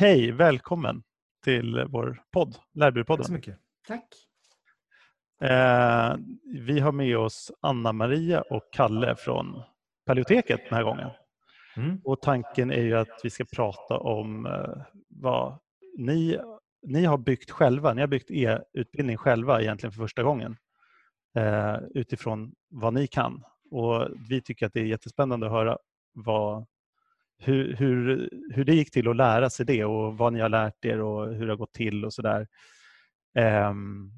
hej, välkommen till vår podd, Lärbyråpodden. Tack så mycket. Tack. Eh, vi har med oss Anna-Maria och Kalle från Paleoteket den här gången. Mm. Och tanken är ju att vi ska prata om eh, vad ni, ni har byggt själva. Ni har byggt e-utbildning själva egentligen för första gången eh, utifrån vad ni kan. Och vi tycker att det är jättespännande att höra vad, hur, hur, hur det gick till att lära sig det och vad ni har lärt er och hur det har gått till och sådär. Um,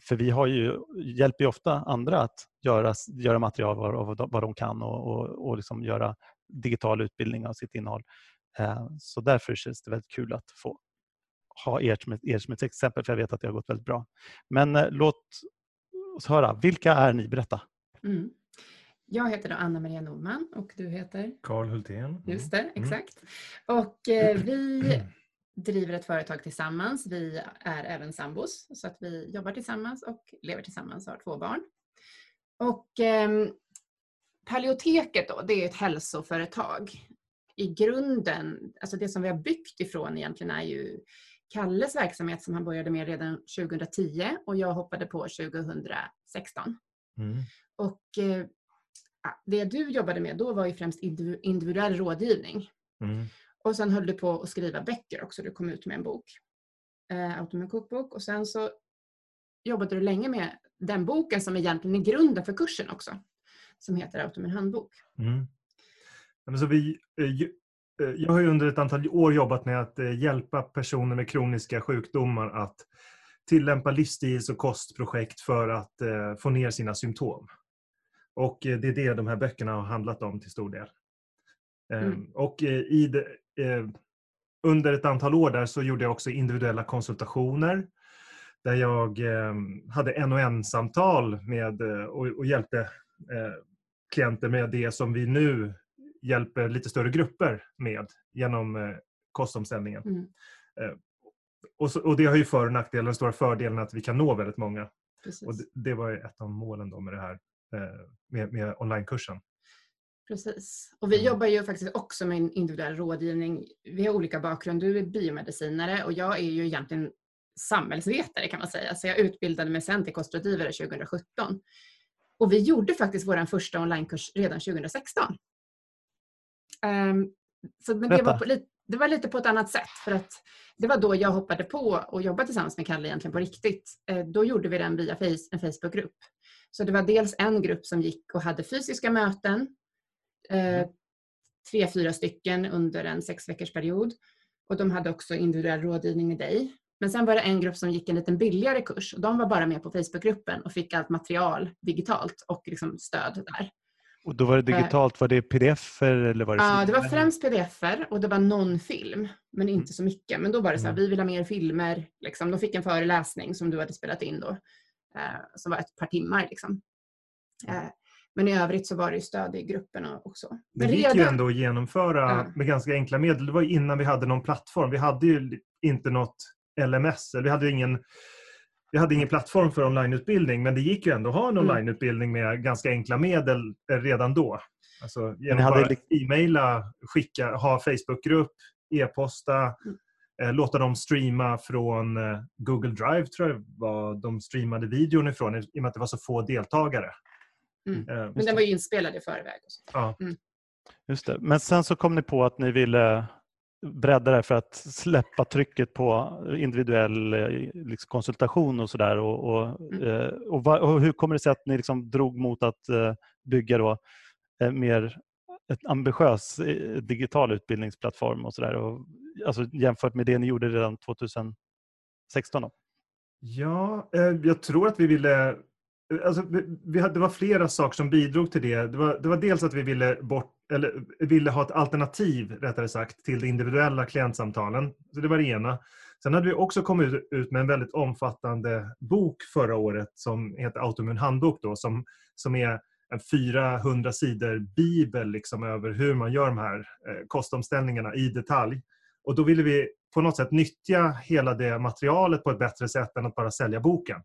för vi har ju, hjälper ju ofta andra att göra, göra material av vad, vad de kan och, och, och liksom göra digital utbildning av sitt innehåll. Uh, så därför känns det väldigt kul att få ha er som, ett, er som ett exempel för jag vet att det har gått väldigt bra. Men uh, låt oss höra, vilka är ni? Berätta. Mm. Jag heter då Anna-Maria Nordman och du heter? Karl Hultén. Mm. Just det, exakt. Och eh, vi driver ett företag tillsammans. Vi är även sambos så att vi jobbar tillsammans och lever tillsammans och har två barn. Och eh, Paleoteket då, det är ett hälsoföretag. I grunden, alltså det som vi har byggt ifrån egentligen är ju Kalles verksamhet som han började med redan 2010 och jag hoppade på 2016. Mm. Och eh, det du jobbade med då var ju främst individuell rådgivning. Mm. Och sen höll du på att skriva böcker också. Du kom ut med en bok, eh, Automen kokbok. Och sen så jobbade du länge med den boken som egentligen är grunden för kursen också. Som heter Automen handbok. Mm. Men så vi, eh, jag har under ett antal år jobbat med att eh, hjälpa personer med kroniska sjukdomar att tillämpa livsstils och kostprojekt för att eh, få ner sina symptom. Och det är det de här böckerna har handlat om till stor del. Mm. Och i det, under ett antal år där så gjorde jag också individuella konsultationer där jag hade en och en samtal med och hjälpte klienter med det som vi nu hjälper lite större grupper med genom kostomställningen. Mm. Och, så, och, det har ju för och nackdelar. Den stora fördelen att vi kan nå väldigt många. Precis. Och det, det var ett av målen då med det här med, med onlinekursen. Precis. Och vi Mm. jobbar ju faktiskt också med individuell rådgivning. Vi har olika bakgrund. Du är biomedicinare och jag är ju egentligen samhällsvetare kan man säga. Så jag utbildade mig sen till kostrådgivare 2017. Och vi gjorde faktiskt vår första onlinekurs redan 2016. Um, så, men det var, på, det var lite på ett annat sätt. För att det var då jag hoppade på och jobbade tillsammans med Kalle egentligen på riktigt. Uh, då gjorde vi den via face, en Facebookgrupp. Så det var dels en grupp som gick och hade fysiska möten. Uh, tre, fyra stycken under en sex veckors period. Och de hade också individuell rådgivning med dig. Men sen var det en grupp som gick en liten billigare kurs och de var bara med på Facebookgruppen och fick allt material digitalt och liksom stöd där. Och då var det digitalt, var det pdf eller var det Ja, det var främst pdf-er och det var någon film, men inte så mycket. Men då var det så här, vi vill ha mer filmer. Liksom. De fick en föreläsning som du hade spelat in då, eh, som var ett par timmar. Liksom. Eh, men i övrigt så var det ju stöd i grupperna också. Det gick ju ändå att genomföra ja. med ganska enkla medel. Det var innan vi hade någon plattform. Vi hade ju inte något LMS. Vi hade ingen, vi hade ingen plattform för onlineutbildning men det gick ju ändå att ha en onlineutbildning med ganska enkla medel redan då. Alltså genom hade... bara e-maila, skicka, ha Facebookgrupp, e-posta, Mm. Eh, låta dem streama från eh, Google Drive tror jag var de streamade videon ifrån i och med att det var så få deltagare. Mm. Eh, Men den var ju inspelad i förväg. Och så. ja. Just det. Men sen så kom ni på att ni ville bredda det för att släppa trycket på individuell liksom, konsultation och sådär. Och, och, Mm. och, va- och hur kommer det sig att ni liksom drog mot att eh, bygga då, eh, mer ett ambitiös eh, digital utbildningsplattform och sådär? Alltså jämfört med det ni gjorde redan 2016? Då? Ja, eh, jag tror att vi ville... Eh, alltså, vi, vi hade, det var flera saker som bidrog till det. Det var, det var dels att vi ville, bort, eller, ville ha ett alternativ rättare sagt, till de individuella klientsamtalen. Så det var det ena. Sen hade vi också kommit ut- ut med en väldigt omfattande bok förra året som heter Autoimmun handbok då, som, som är en 400 sidor bibel liksom, över hur man gör de här eh, kostomställningarna i detalj. Och då ville vi på något sätt nyttja hela det materialet på ett bättre sätt än att bara sälja boken.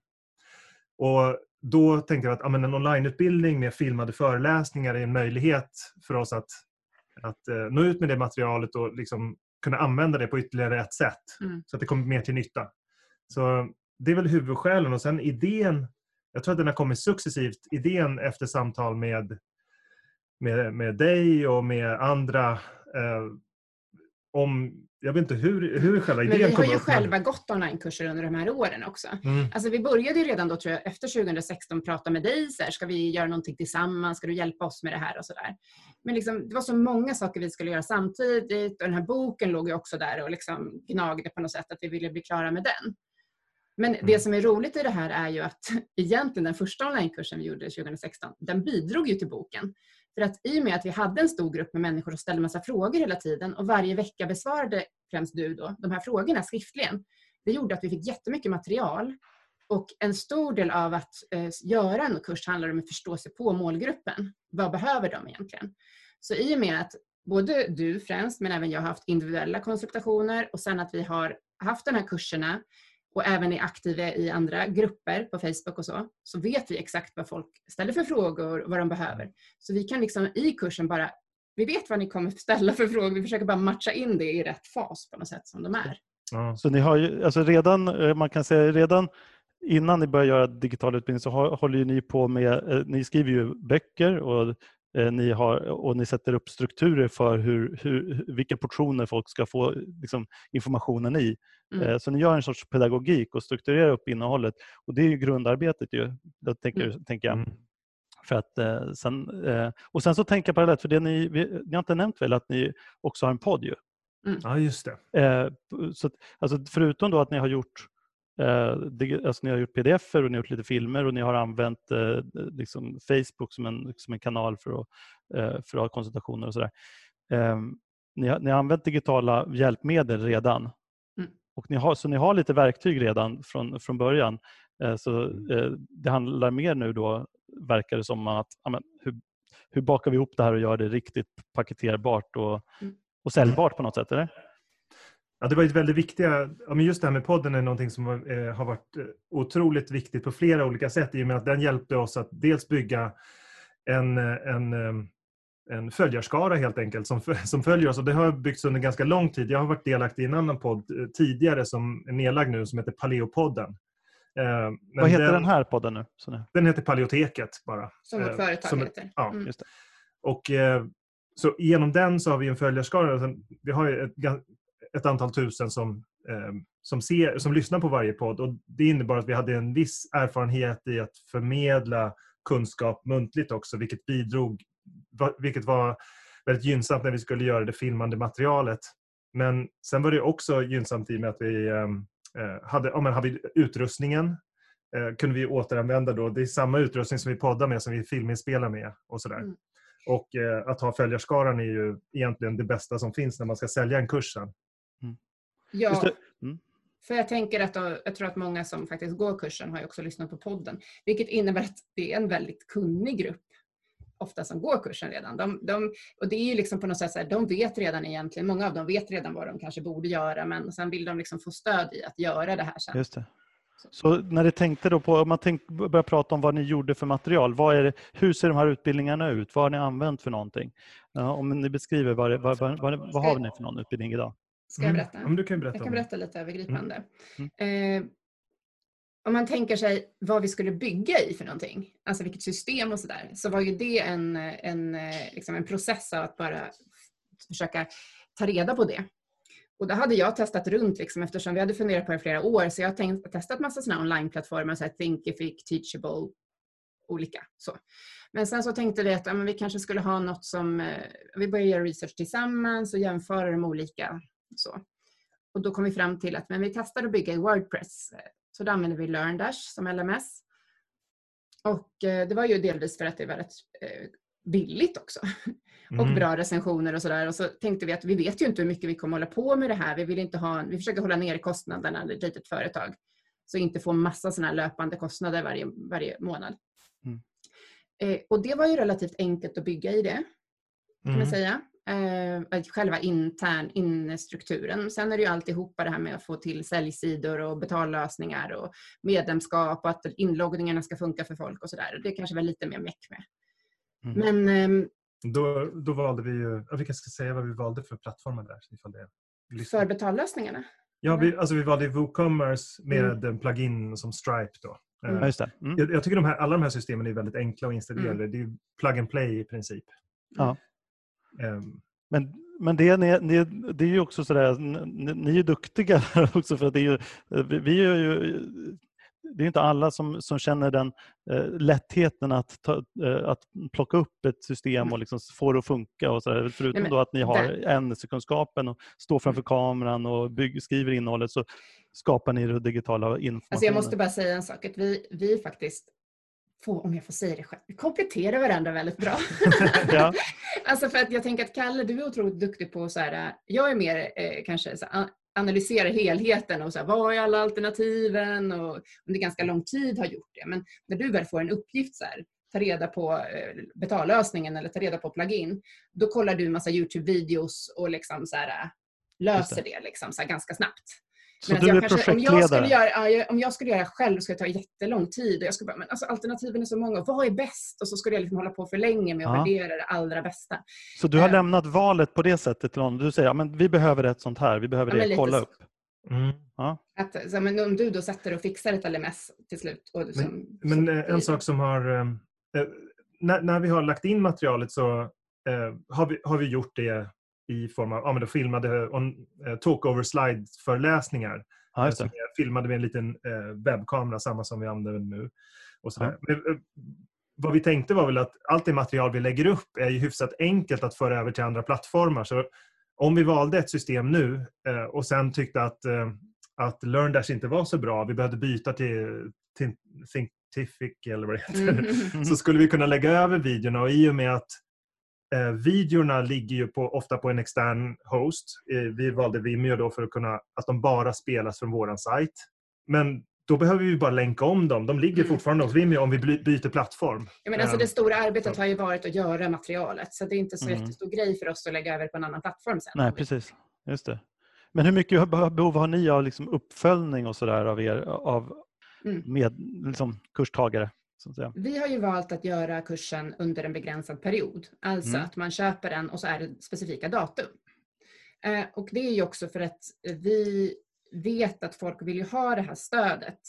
Och då tänkte jag att ja, men en onlineutbildning med filmade föreläsningar är en möjlighet för oss att, att eh, nå ut med det materialet och liksom kunna använda det på ytterligare ett sätt. Mm. Så att det kommer mer till nytta. Så det är väl huvudskälen och sen idén, jag tror att den har kommit successivt, idén efter samtal med, med, med dig och med andra eh, om, jag vet inte hur, hur själva idén Men vi har kom ju upp. själva gått onlinekurser under de här åren också. Mm. Alltså vi började ju redan då tror jag efter 2016 prata med dig. Så här, ska vi göra någonting tillsammans? Ska du hjälpa oss med det här och sådär. Men liksom, det var så många saker vi skulle göra samtidigt och den här boken låg ju också där och liksom gnagde på något sätt att vi ville bli klara med den. Men det Mm. som är roligt i det här är ju att egentligen den första onlinekursen vi gjorde 2016, den bidrog ju till boken. För att i och med att vi hade en stor grupp med människor som ställde massa frågor hela tiden och varje vecka besvarade främst du då de här frågorna skriftligen. Det gjorde att vi fick jättemycket material och en stor del av att eh, göra en kurs handlar om att förstå sig på målgruppen. Vad behöver de egentligen? Så i och med att både du främst, men även jag har haft individuella konsultationer och sen att vi har haft de här kurserna och även är aktiva i andra grupper på Facebook och så, så vet vi exakt vad folk ställer för frågor och vad de behöver. Så vi kan liksom i kursen bara, vi vet vad ni kommer ställa för frågor, vi försöker bara matcha in det i rätt fas på något sätt som de är. Ja. Så ni har ju, alltså redan, eh, man kan säga redan innan ni börjar göra digital utbildning så håller ju ni på med, eh, ni skriver ju böcker och ni, har, och ni sätter upp strukturer för hur, hur, vilka portioner folk ska få liksom, informationen i. Mm. Eh, Så ni gör en sorts pedagogik och strukturerar upp innehållet. Och det är ju grundarbetet ju, då tänker, tänker jag. Mm. För att, eh, sen, eh, och sen så tänker jag parallellt, för det ni, vi, ni har inte nämnt väl att ni också har en podd ju? ja, just det. Eh, så att, alltså, förutom då att ni har gjort eh, alltså, ni har gjort pdf och ni har gjort lite filmer och ni har använt eh, liksom Facebook som en, som en kanal för att, eh, för att ha konsultationer och sådär. Eh, ni, har, ni har använt digitala hjälpmedel redan. Mm. Och ni har, så ni har lite verktyg redan från, från början. Eh, så eh, Det handlar mer nu då, verkar det som, att ja, men, hur, hur bakar vi ihop det här och gör det riktigt paketerbart och, Mm. och säljbart på något sätt? Eller? Ja, det var ett väldigt viktiga, ja, men just det här med podden är någonting som eh, har varit eh, otroligt viktigt på flera olika sätt i och med att den hjälpte oss att dels bygga en, eh, en, en följarskara helt enkelt som, som följer oss och det har byggts under ganska lång tid. Jag har varit delaktig i en annan podd tidigare som är nedlagd nu som heter Paleopodden. Men Vad heter den, här podden nu? Så nu? Den heter Paleoteket bara. Som vårt företag som ett- heter. ja, Mm. Just det. Och så genom den så har vi en följarskara. Vi har ju ett, ett antal tusen som, eh, som, ser, som lyssnar på varje podd. Och det innebar att vi hade en viss erfarenhet i att förmedla kunskap muntligt också, vilket bidrog, vilket var väldigt gynnsamt när vi skulle göra det filmande materialet. Men sen var det också gynnsamt i och med att vi eh, eh, hade, ja, men hade utrustningen eh, kunde vi återanvända då. Det är samma utrustning som vi poddar med som vi filminspelar med och sådär. Mm. Och eh, att ha följarskaran är ju egentligen det bästa som finns när man ska sälja en kurs sen. Ja. Mm. för jag tänker att jag tror att många som faktiskt går kursen har ju också lyssnat på podden. Vilket innebär att det är en väldigt kunnig grupp ofta som går kursen redan. De, de, och det är ju liksom på något sätt så här, de vet redan egentligen, många av dem vet redan vad de kanske borde göra men sen vill de liksom få stöd i att göra det här sen. Just det. Så när ni tänkte då på, om man tänk, börjar prata om vad ni gjorde för material, vad är det, hur ser de här utbildningarna ut? Vad har ni använt för någonting? Ja, om ni beskriver, vad, vad, vad, vad har ni för någon utbildning idag? Ska jag berätta? Mm. Om du kan berätta Jag kan det. berätta lite övergripande. Mm. Eh, om man tänker sig vad vi skulle bygga i för någonting, alltså vilket system och sådär, så var ju det en, en, eh, liksom en process av att bara försöka ta reda på det. Och då hade jag testat runt liksom, eftersom vi hade funderat på det i flera år, så jag har tänkt, testat massa sådana onlineplattformar, så här Thinkific, Teachable, olika. Så. Men sen så tänkte vi att ja, men vi kanske skulle ha något som, eh, vi började göra research tillsammans och jämföra de olika. Så. Och då kom vi fram till att men vi testar att bygga i Wordpress. Så då använder vi LearnDash som LMS. Och eh, det var ju delvis för att det var rätt eh, billigt också. Och Mm. bra recensioner och sådär. Och så tänkte vi att vi vet ju inte hur mycket vi kommer hålla på med det här. Vi vill inte ha, vi försöker hålla ner kostnaderna i ett litet företag. Så inte få massa sådana löpande kostnader varje, varje månad. Mm. Eh, och det var ju relativt enkelt att bygga i det kan man Mm. säga. Eh, själva intern instrukturen. Sen är det ju alltihopa det här med att få till säljsidor och betallösningar och medlemskap och att inloggningarna ska funka för folk och sådär. Det kanske var lite mer meck med. Mm. Men ehm, Då, då valde vi ju, vi kanske ska säga vad vi valde för plattformar där. Ifall det. För betallösningarna? Ja, vi, alltså vi valde WooCommerce med en plugin som Stripe. Då. Eh, just det. Mm. Jag, jag tycker de här, alla de här systemen är väldigt enkla att installera. Mm. Det är ju plug and play i princip. Ja. Ehm, Men, men det, ni, ni, det är ju också sådär, ni, ni är ju duktiga också för att det är ju, vi, vi är ju, det är inte alla som, som känner den eh, lättheten att, ta, eh, att plocka upp ett system och liksom få det att funka. Och så där. Förutom Nej, då att ni har ämneskunskapen och står framför kameran och bygg, skriver innehållet så skapar ni det digitala informationen. Alltså jag måste bara säga en sak, att vi, vi faktiskt, får, om jag får säga det själv, kompletterar varandra väldigt bra. ja, Alltså för att jag tänker att Kalle, du är otroligt duktig på så här, jag är mer eh, kanske så här, an- analysera helheten och så här, vad är alla alternativen och under ganska lång tid har gjort det. Men när du väl får en uppgift så här, ta reda på eh, betallösningen eller ta reda på plugin, då kollar du en massa Youtube-videos och liksom så här, eh, löser det, liksom, så här, ganska snabbt. Så Men du är kanske, om, jag skulle projektledare? göra, ja, om jag skulle göra själv skulle det ta jättelång tid. Och jag skulle bara, men alltså, alternativen är så många. Vad är bäst? Och så skulle jag liksom hålla på för länge med att Ja. värdera det allra bästa. Så du har eh, lämnat valet på det sättet till någon? Du säger att vi behöver ett sånt här, vi behöver Ja, men det, kolla så. upp. mm. Att, så, men om du då sätter och fixar ett LMS till slut. Och liksom, Men så eh, blir en det- sak som har... eh, eh, när, när vi har lagt in materialet så eh, har, vi, har vi gjort det i form av ja, men då filmade on, eh, talk-over slide-föreläsningar. Ja, just som filmade med en liten eh, webbkamera, samma som vi använder nu. Och sådär. Men, eh, vad vi tänkte var väl att allt det material vi lägger upp är ju hyfsat enkelt att föra över till andra plattformar. Så om vi valde ett system nu eh, och sen tyckte att, eh, att LearnDash inte var så bra, vi behövde byta till, till Thinkific eller vad det heter, Mhm. så skulle vi kunna lägga över videorna och i och med att eh, videorna ligger ju på, ofta på en extern host. Eh, vi valde Vimeo då för att kunna att de bara spelas från våran sajt. Men då behöver vi bara länka om dem. De ligger Mm. fortfarande hos Vimeo om vi byter plattform. Ja, men alltså Ehm, det stora arbetet så. har ju varit att göra materialet. Så det är inte så Mm. jättestor grej för oss att lägga över på en annan plattform sen. Nej, precis. Just det. Men hur mycket be- behov har ni av liksom uppföljning och sådär av er av Mm. med, liksom, kurstagare? Vi har ju valt att göra kursen under en begränsad period. Alltså Mm. att man köper den och så är det specifika datum. Eh, och det är ju också för att vi vet att folk vill ju ha det här stödet.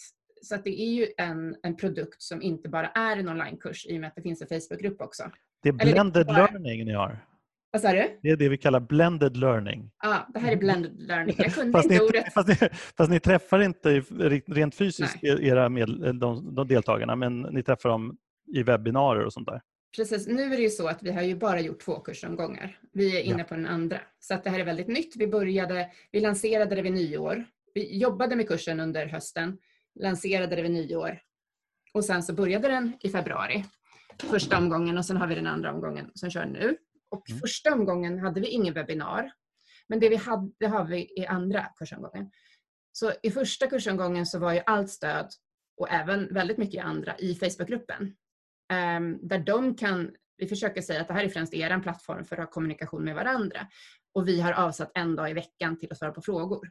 Så att det är ju en, en produkt som inte bara är en onlinekurs i och med att det finns en Facebookgrupp också. Det är Eller det blended bara- learning ni har. Vad sa du? Det är det vi kallar blended learning. Ja, det här är blended learning. Jag kunde Fast inte ni, ordet. fast, ni, fast ni träffar inte rent fysiskt Nej. era med, de, de deltagarna, men ni träffar dem i webbinarier och sånt där. Precis, nu är det ju så att vi har ju bara gjort två kursomgångar. Vi är inne Ja. på den andra. Så att det här är väldigt nytt. Vi började, vi lanserade det vid nyår. Vi jobbade med kursen under hösten, lanserade det vid nyår och sen så började den i februari. Första omgången och sen har vi den andra omgången som kör nu. Och Mm. första omgången hade vi ingen webbinar. Men det vi hade det har vi i andra kursomgången. Så i första kursomgången så var ju allt stöd och även väldigt mycket i andra i Facebookgruppen. Ehm, där de kan, vi försöker säga att det här är främst er plattform för att ha kommunikation med varandra. Och vi har avsatt en dag i veckan till att svara på frågor.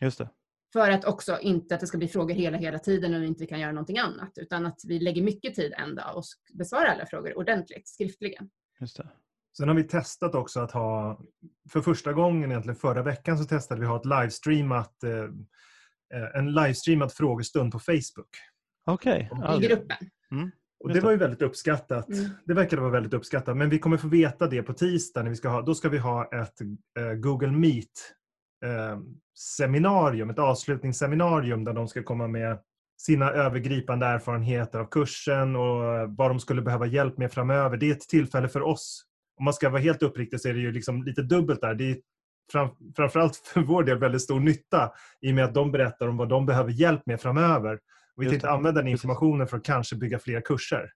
Just det. För att också inte att det ska bli frågor hela, hela tiden och vi inte kan göra någonting annat. Utan att vi lägger mycket tid en dag och besvarar alla frågor ordentligt, skriftligen. Just det. Sen har vi testat också att ha, för första gången egentligen förra veckan så testade vi att ha ett livestreamat, eh, eh, en livestreamad frågestund på Facebook. Okej. Ja, I gruppen. Och Just det var ju väldigt uppskattat. Mm. Det verkade vara väldigt uppskattat. Men vi kommer få veta det på tisdag. När vi ska ha, då ska vi ha ett eh, Google Meet seminarium, ett avslutningsseminarium där de ska komma med sina övergripande erfarenheter av kursen och vad de skulle behöva hjälp med framöver. Det är ett tillfälle för oss. Om man ska vara helt uppriktig så är det ju liksom lite dubbelt där. Det är fram, framförallt för vår del väldigt stor nytta i och med att de berättar om vad de behöver hjälp med framöver. Och vi tänkte använda den informationen för att kanske bygga fler kurser.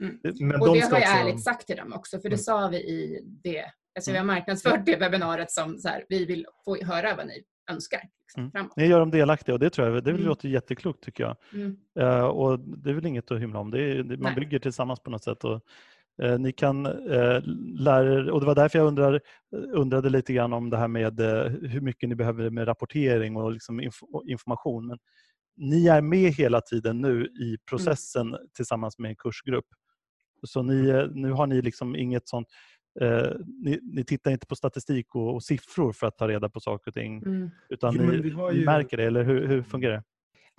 Mm. Men Och de det ska har jag också- ärligt sagt till dem också, för det Mm. sa vi i det. Alltså vi har marknadsfört det webbinariet som så här, vi vill få höra vad ni önskar. Liksom, Mm. Ni gör dem delaktiga och det tror jag det Mm. låter jätteklokt tycker jag. Mm. Eh, och det är väl inget att hymla om. Det är, det, man Nej. bygger tillsammans på något sätt. Och, ni kan eh, lära er, och det var därför jag undrar, undrade lite grann om det här med eh, hur mycket ni behöver med rapportering och liksom inf information. Men ni är med hela tiden nu i processen tillsammans med en kursgrupp. Så ni, eh, nu har ni liksom inget sånt eh, ni, ni tittar inte på statistik och, och, siffror för att ta reda på saker och ting. Mm. Utan jo, ni, ju... märker det, eller hur, hur fungerar det?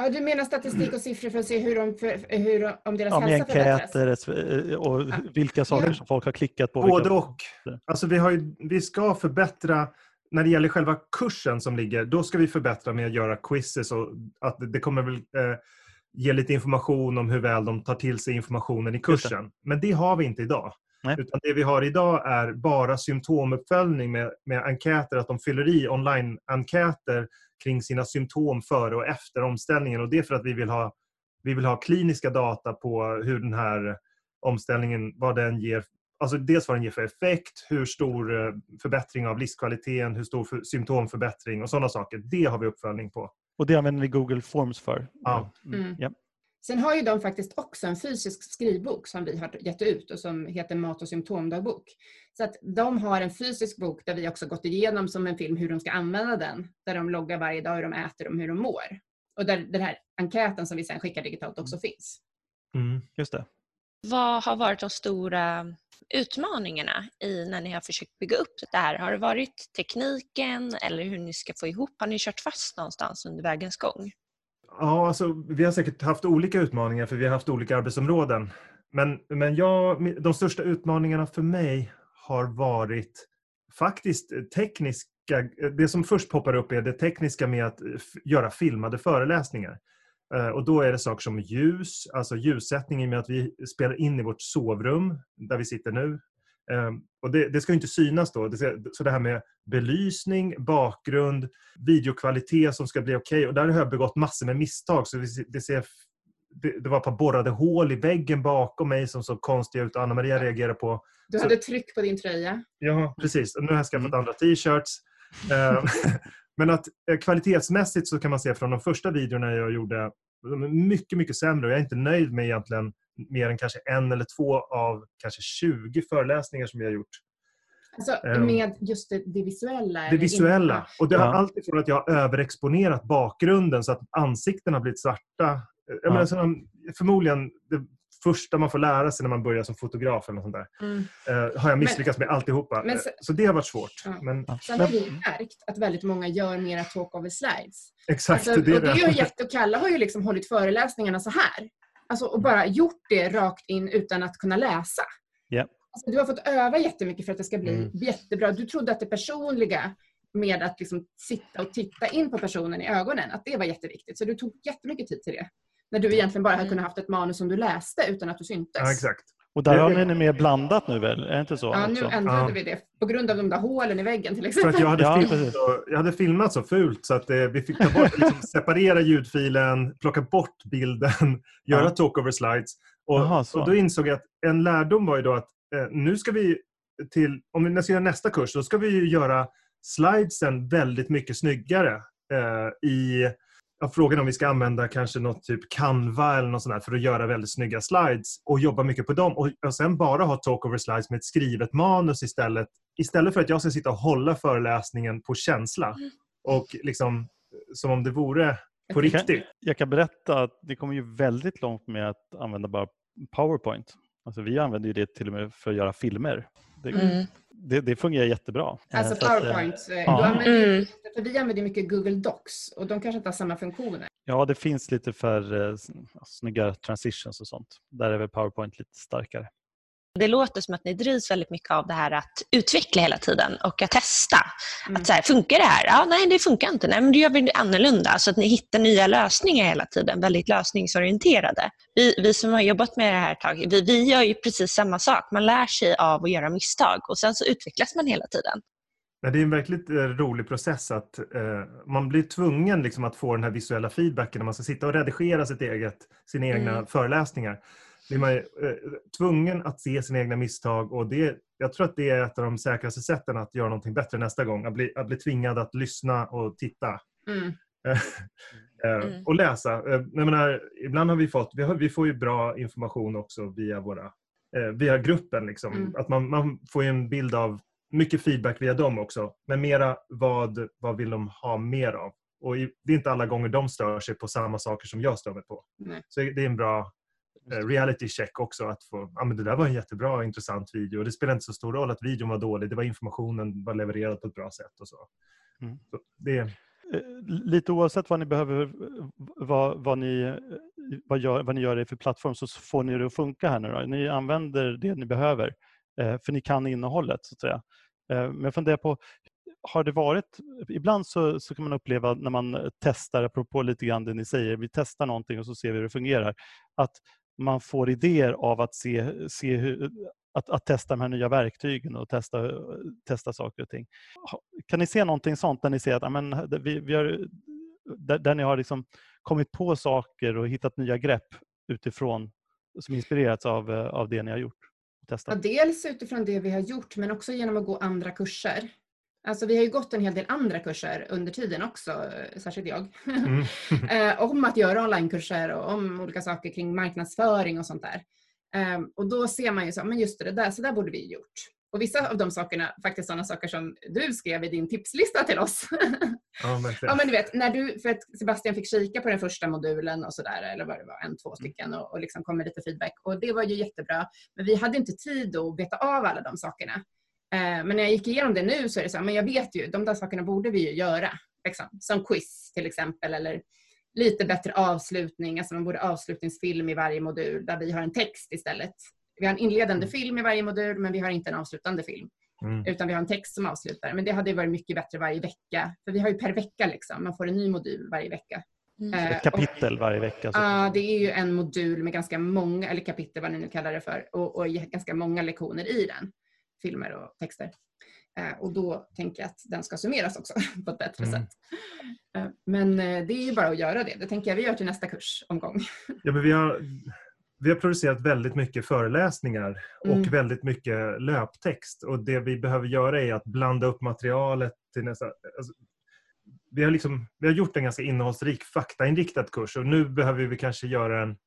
Ja, du menar statistik och siffror för att se hur de, för, hur, om deras ja, hälsa förbättras? Eh, och ja. vilka saker ja. som folk har klickat på. Både och. Alltså vi, har ju, vi ska förbättra när det gäller själva kursen som ligger, då ska vi förbättra med att göra quizzes och att det kommer väl eh, ge lite information om hur väl de tar till sig informationen i kursen. Det. Men det har vi inte idag. Nej. Utan det vi har idag är bara symptomuppföljning med, med enkäter, att de fyller i online-enkäter kring sina symptom före och efter omställningen. Och det är för att vi vill ha, vi vill ha kliniska data på hur den här omställningen, vad den ger Alltså dels vad den ger för effekt, hur stor eh, förbättring av livskvaliteten, hur stor för, symptomförbättring och sådana saker. Det har vi uppföljning på. Och det använder ni Google Forms för? Ja. Mm. Mm. Ja. Sen har ju de faktiskt också en fysisk skrivbok som vi har gett ut och som heter Mat och symptomdagbok. Så att de har en fysisk bok där vi också gått igenom som en film hur de ska använda den. Där de loggar varje dag hur de äter och hur de mår. Och där den här enkäten som vi sen skickar digitalt också finns. Mm, just det. Vad har varit de stora utmaningarna i när ni har försökt bygga upp det här? Har det varit tekniken eller hur ni ska få ihop? Har ni kört fast någonstans under vägens gång? Ja, alltså, vi har säkert haft olika utmaningar för vi har haft olika arbetsområden. Men, men jag, de största utmaningarna för mig har varit faktiskt tekniska. Det som först poppar upp är det tekniska med att eh, göra filmade föreläsningar. Eh, och då är det saker som ljus, alltså ljussättning i och med att vi spelar in i vårt sovrum där vi sitter nu. Ehm, och det, det ska inte synas då. Så det här med belysning, bakgrund, videokvalitet som ska bli okej. Okay. Och där har jag begått massor med misstag. Så det, ser, det, var ett par borrade hål i väggen bakom mig som såg konstiga ut och Anna-Maria reagerade på. Du hade så, tryck på din tröja. Ja, precis. Och nu har jag skaffat mm. andra t-shirts. Ehm, men att eh, kvalitetsmässigt så kan man se från de första videorna jag gjorde, de är mycket, mycket sämre och jag är inte nöjd med egentligen mer än kanske en eller två av kanske 20 föreläsningar som vi har gjort. Alltså ehm. med just det, det visuella? Det visuella. Och det har ja. allt ifrån att jag har överexponerat bakgrunden så att ansiktena har blivit svarta. Jag ja. menar, förmodligen det första man får lära sig när man börjar som fotograf eller något sånt där. Mm. Uh, har jag misslyckats men, med alltihopa. Men, så det har varit svårt. Ja. Men, Sen har vi märkt att väldigt många gör mera talk over slides. Exakt. Alltså, det, och det är Jätte och Kalle har ju liksom hållit föreläsningarna så här. Alltså, och bara gjort det rakt in utan att kunna läsa. Yeah. Alltså, du har fått öva jättemycket för att det ska bli mm. jättebra. Du trodde att det personliga med att liksom sitta och titta in på personen i ögonen, att det var jätteviktigt. Så du tog jättemycket tid till det. När du egentligen bara hade kunnat haft ett manus som du läste utan att du syntes. Ja, exakt. Och där har ni mer blandat nu väl? Är det inte så? Ja, nu ändrade ja. vi det. På grund av de där hålen i väggen till exempel. För att jag, hade filmat så, jag hade filmat så fult så att eh, vi fick ta bort, liksom, separera ljudfilen, plocka bort bilden, göra ja. talkover slides. Och, Aha, och då insåg jag att en lärdom var ju då att eh, nu ska vi till, om vi ska göra nästa kurs, då ska vi ju göra slidesen väldigt mycket snyggare eh, i Ja, frågan om vi ska använda kanske något typ Canva eller något sånt för att göra väldigt snygga slides och jobba mycket på dem och, och sen bara ha talkover slides med ett skrivet manus istället. Istället för att jag ska sitta och hålla föreläsningen på känsla mm. och liksom som om det vore på riktigt. Jag kan, jag kan berätta att det kommer ju väldigt långt med att använda bara PowerPoint. Alltså vi använder ju det till och med för att göra filmer. Det, mm. Det, det fungerar jättebra. Alltså eh, PowerPoint. Att, eh, ja. använder, mm. för vi använder mycket Google Docs och de kanske inte har samma funktioner. Ja, det finns lite för eh, snygga transitions och sånt. Där är väl PowerPoint lite starkare. Det låter som att ni drivs väldigt mycket av det här att utveckla hela tiden och att testa. Mm. Att så här, funkar det här? Ja, nej, det funkar inte. Nej, men då gör vi det annorlunda. Så att ni hittar nya lösningar hela tiden, väldigt lösningsorienterade. Vi, vi som har jobbat med det här ett tag, vi, vi gör ju precis samma sak. Man lär sig av att göra misstag och sen så utvecklas man hela tiden. det är en verkligt eh, rolig process att eh, man blir tvungen liksom, att få den här visuella feedbacken när man ska sitta och redigera sitt eget, sina egna mm. föreläsningar blir man eh, tvungen att se sina egna misstag och det, jag tror att det är ett av de säkraste sätten att göra någonting bättre nästa gång. Att bli, att bli tvingad att lyssna och titta. Mm. Eh, mm. och läsa. Eh, jag menar, ibland har vi fått, vi, har, vi får ju bra information också via, våra, via gruppen. Liksom. Mm. Att man, man får en bild av mycket feedback via dem också. Men mera vad, vad vill de ha mer av? Och det är inte alla gånger de stör sig på samma saker som jag stör mig på. Nej. Så det är en bra eh, reality check också. Att få, ja, men det där var en jättebra och intressant video. Det spelar inte så stor roll att videon var dålig. Det var informationen var levererad på ett bra sätt och så. Mm. så det, Eh, Lite oavsett vad ni behöver, vad, vad, ni, vad, gör, vad ni gör i för plattform så får ni det att funka här nu då. Ni använder det ni behöver eh, för ni kan innehållet så att säga. Eh, Men jag funderar på, har det varit, ibland så, så kan man uppleva när man testar, apropå lite grann det ni säger, vi testar någonting och så ser vi hur det fungerar, att man får idéer av att se, se hur, att, att testa de här nya verktygen och testa, testa saker och ting. Kan ni se någonting sånt där ni ser att amen, vi, vi har, där, där ni har liksom kommit på saker och hittat nya grepp utifrån som inspirerats av, av det ni har gjort? Ja, dels utifrån det vi har gjort men också genom att gå andra kurser. Alltså vi har ju gått en hel del andra kurser under tiden också, särskilt jag. mm. eh, om att göra onlinekurser och om olika saker kring marknadsföring och sånt där. Eh, och då ser man ju så, men just det där, så där borde vi gjort. Och vissa av de sakerna, faktiskt sådana saker som du skrev i din tipslista till oss. ja, verkligen. ja men du vet, när du, för att Sebastian fick kika på den första modulen och sådär, eller vad det var, en, två stycken och, och liksom kom med lite feedback. Och det var ju jättebra. Men vi hade inte tid att beta av alla de sakerna. Eh, men när jag gick igenom det nu så är det så här, men jag vet ju, de där sakerna borde vi ju göra. Liksom. Som quiz till exempel, eller lite bättre avslutning, alltså man borde avslutningsfilm i varje modul där vi har en text istället. Vi har en inledande film i varje modul men vi har inte en avslutande film. Mm. Utan vi har en text som avslutar. Men det hade ju varit mycket bättre varje vecka. För vi har ju per vecka liksom. Man får en ny modul varje vecka. Mm. Eh, Ett kapitel varje vecka. Ja, det är ju en modul med ganska många, eller kapitel vad ni nu kallar det för, och, och ganska många lektioner i den. Filmer och texter. Eh, och då tänker jag att den ska summeras också på ett bättre Mm. sätt. Eh, men eh, det är ju bara att göra det. Det tänker jag vi gör till nästa kursomgång. Ja, men vi, har, vi har producerat väldigt mycket föreläsningar och Mm. väldigt mycket löptext. Och det vi behöver göra är att blanda upp materialet till nästa... Alltså, vi, har liksom, vi har gjort en ganska innehållsrik faktainriktad kurs och nu behöver vi kanske göra en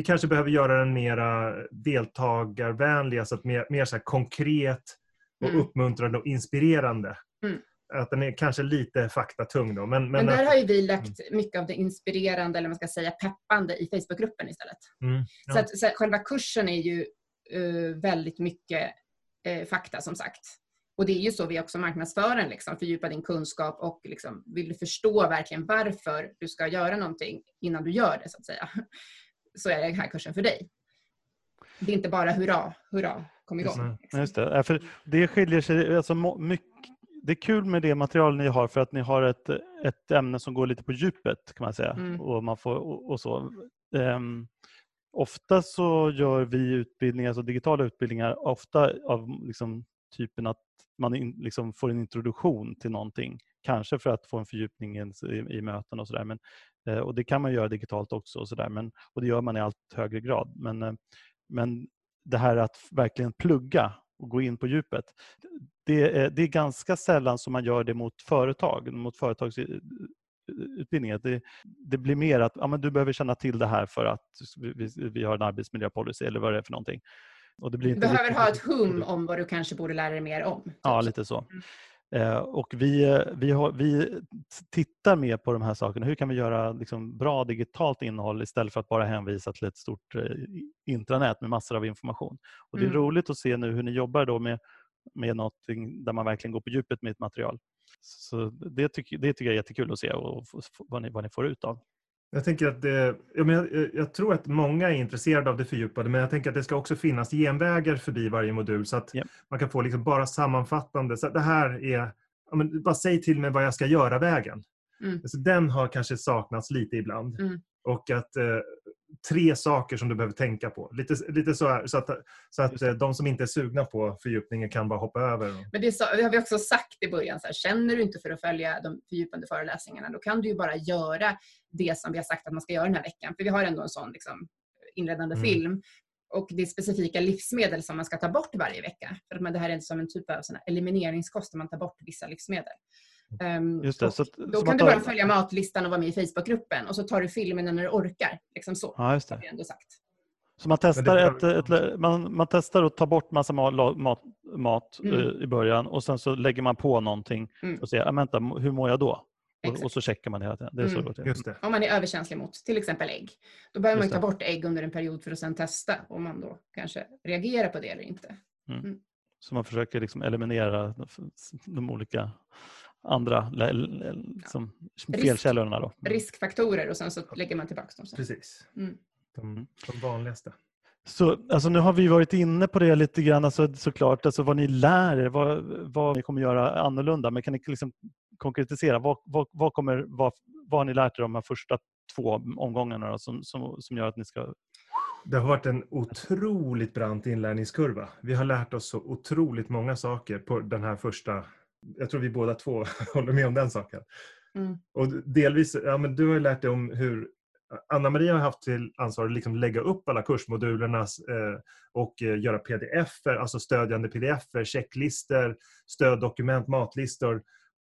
vi kanske behöver göra den mera deltagarvänlig, alltså att mer, mer så konkret och Mm. uppmuntrande och inspirerande. Mm. Att den är kanske lite faktatung då. Men, men, Men där att- har ju vi lagt mycket av det inspirerande, eller man ska säga peppande, i Facebookgruppen istället. Mm, ja. Så, att, så att själva kursen är ju eh, väldigt mycket eh, fakta som sagt. Och det är ju så vi också marknadsför den, liksom, fördjupa din kunskap och liksom, vill du förstå verkligen varför du ska göra någonting innan du gör det så att säga. Så är den här kursen för dig. Det är inte bara hurra, hurra, kom igång. Ja, Just det. Ja, För det skiljer sig, alltså, mycket, det är kul med det material ni har för att ni har ett, ett ämne som går lite på djupet kan man säga. Mm. Och, man får, och, och så. Ehm, ofta så gör vi utbildningar, alltså digitala utbildningar, ofta av liksom, typen att man in, liksom får en introduktion till någonting. Kanske för att få en fördjupning i, i, möten och sådär. Men, eh, och det kan man göra digitalt också. Och, så där, men, och det gör man i allt högre grad. Men, eh, men det här att verkligen plugga och gå in på djupet. Det är, det är ganska sällan som man gör det mot företag, mot företagsutbildningar. Det, det blir mer att ja, men du behöver känna till det här för att vi, vi har en arbetsmiljöpolicy eller vad det är för någonting. Och det blir Du behöver ha ett hum om vad du kanske borde lära dig mer om. typ. Ja, lite så. Eh, och vi, eh, vi, har, vi tittar mer på de här sakerna. Hur kan vi göra liksom, bra digitalt innehåll istället för att bara hänvisa till ett stort eh, intranät med massor av information. Och Det är Mm. roligt att se nu hur ni jobbar då med, med något där man verkligen går på djupet med ett material. Så det tycker, det tycker jag är jättekul att se och vad ni, vad ni får ut av. Jag tänker att det, ja, men jag, jag tror att många är intresserade av det fördjupade, men jag tänker att det ska också finnas genvägar förbi varje modul så att Japp. man kan få liksom bara sammanfattande. Så att det här är, ja, men bara säg till mig vad jag ska göra-vägen. Mm. Alltså, den har kanske saknats lite ibland. Mm. Och att eh, tre saker som du behöver tänka på. Lite, lite så, här, så att, så att eh, de som inte är sugna på fördjupningen kan bara hoppa över. Men det, sa, det har vi också sagt i början, så här, känner du inte för att följa de fördjupande föreläsningarna, då kan du ju bara göra det som vi har sagt att man ska göra den här veckan. För vi har ändå en sån liksom, inledande Mm. film. Och det är specifika livsmedel som man ska ta bort varje vecka. För att man, det här är som en typ av elimineringskost, om man tar bort vissa livsmedel. Um, Just det, så då så kan du tar- bara följa matlistan och vara med i Facebookgruppen och så tar du filmen när du orkar. Liksom så, Ja, just har det. vi ändå sagt. Så man testar, det ett, ett, man, man testar att ta bort massa mat, mat Mm. eh, i början och sen så lägger man på någonting Mm. och ser, ah, vänta, hur mår jag då? Och, och så checkar man hela tiden. Det är så Mm. det går till. Just det. Om man är överkänslig mot till exempel ägg. Då behöver man Just ta det. bort ägg under en period för att sedan testa om man då kanske reagerar på det eller inte. Så man försöker liksom eliminera de, de olika andra lä- lä- som Risk. felkällorna. Då. Mm. Riskfaktorer och sen så lägger man tillbaka dem sen. Precis. Mm. De, de vanligaste. Så, alltså, nu har vi varit inne på det lite grann, alltså, såklart, alltså, vad ni lär er, vad, vad ni kommer göra annorlunda. Men kan ni liksom konkretisera, vad, vad, vad, kommer, vad, vad har ni lärt er de här första två omgångarna då, som, som, som gör att ni ska... Det har varit en otroligt brant inlärningskurva. Vi har lärt oss så otroligt många saker på den här första... Jag tror vi båda två håller med om den saken. Mm. Och delvis, ja, men du har ju lärt dig om hur Anna-Maria har haft till ansvar att liksom lägga upp alla kursmodulerna eh, och eh, göra pdf alltså stödjande pdf checklistor, stöddokument, matlistor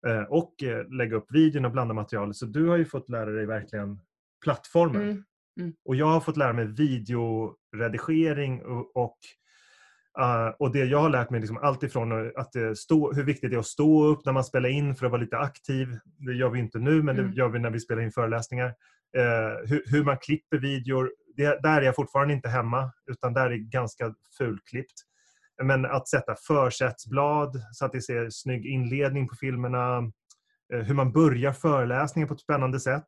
eh, och lägga upp videon och blanda materialet. Så du har ju fått lära dig verkligen plattformen. Mm. Och jag har fått lära mig videoredigering och, och, eh, och det jag har lärt mig liksom allt ifrån att stå, hur viktigt det är att stå upp när man spelar in för att vara lite aktiv. Det gör vi inte nu, men Mm. det gör vi när vi spelar in föreläsningar. Eh, hur, hur man klipper videor, det, där är jag fortfarande inte hemma, utan där är ganska fulklippt. Men att sätta försättsblad så att det ser snygg inledning på filmerna. Eh, hur man börjar föreläsningar på ett spännande sätt.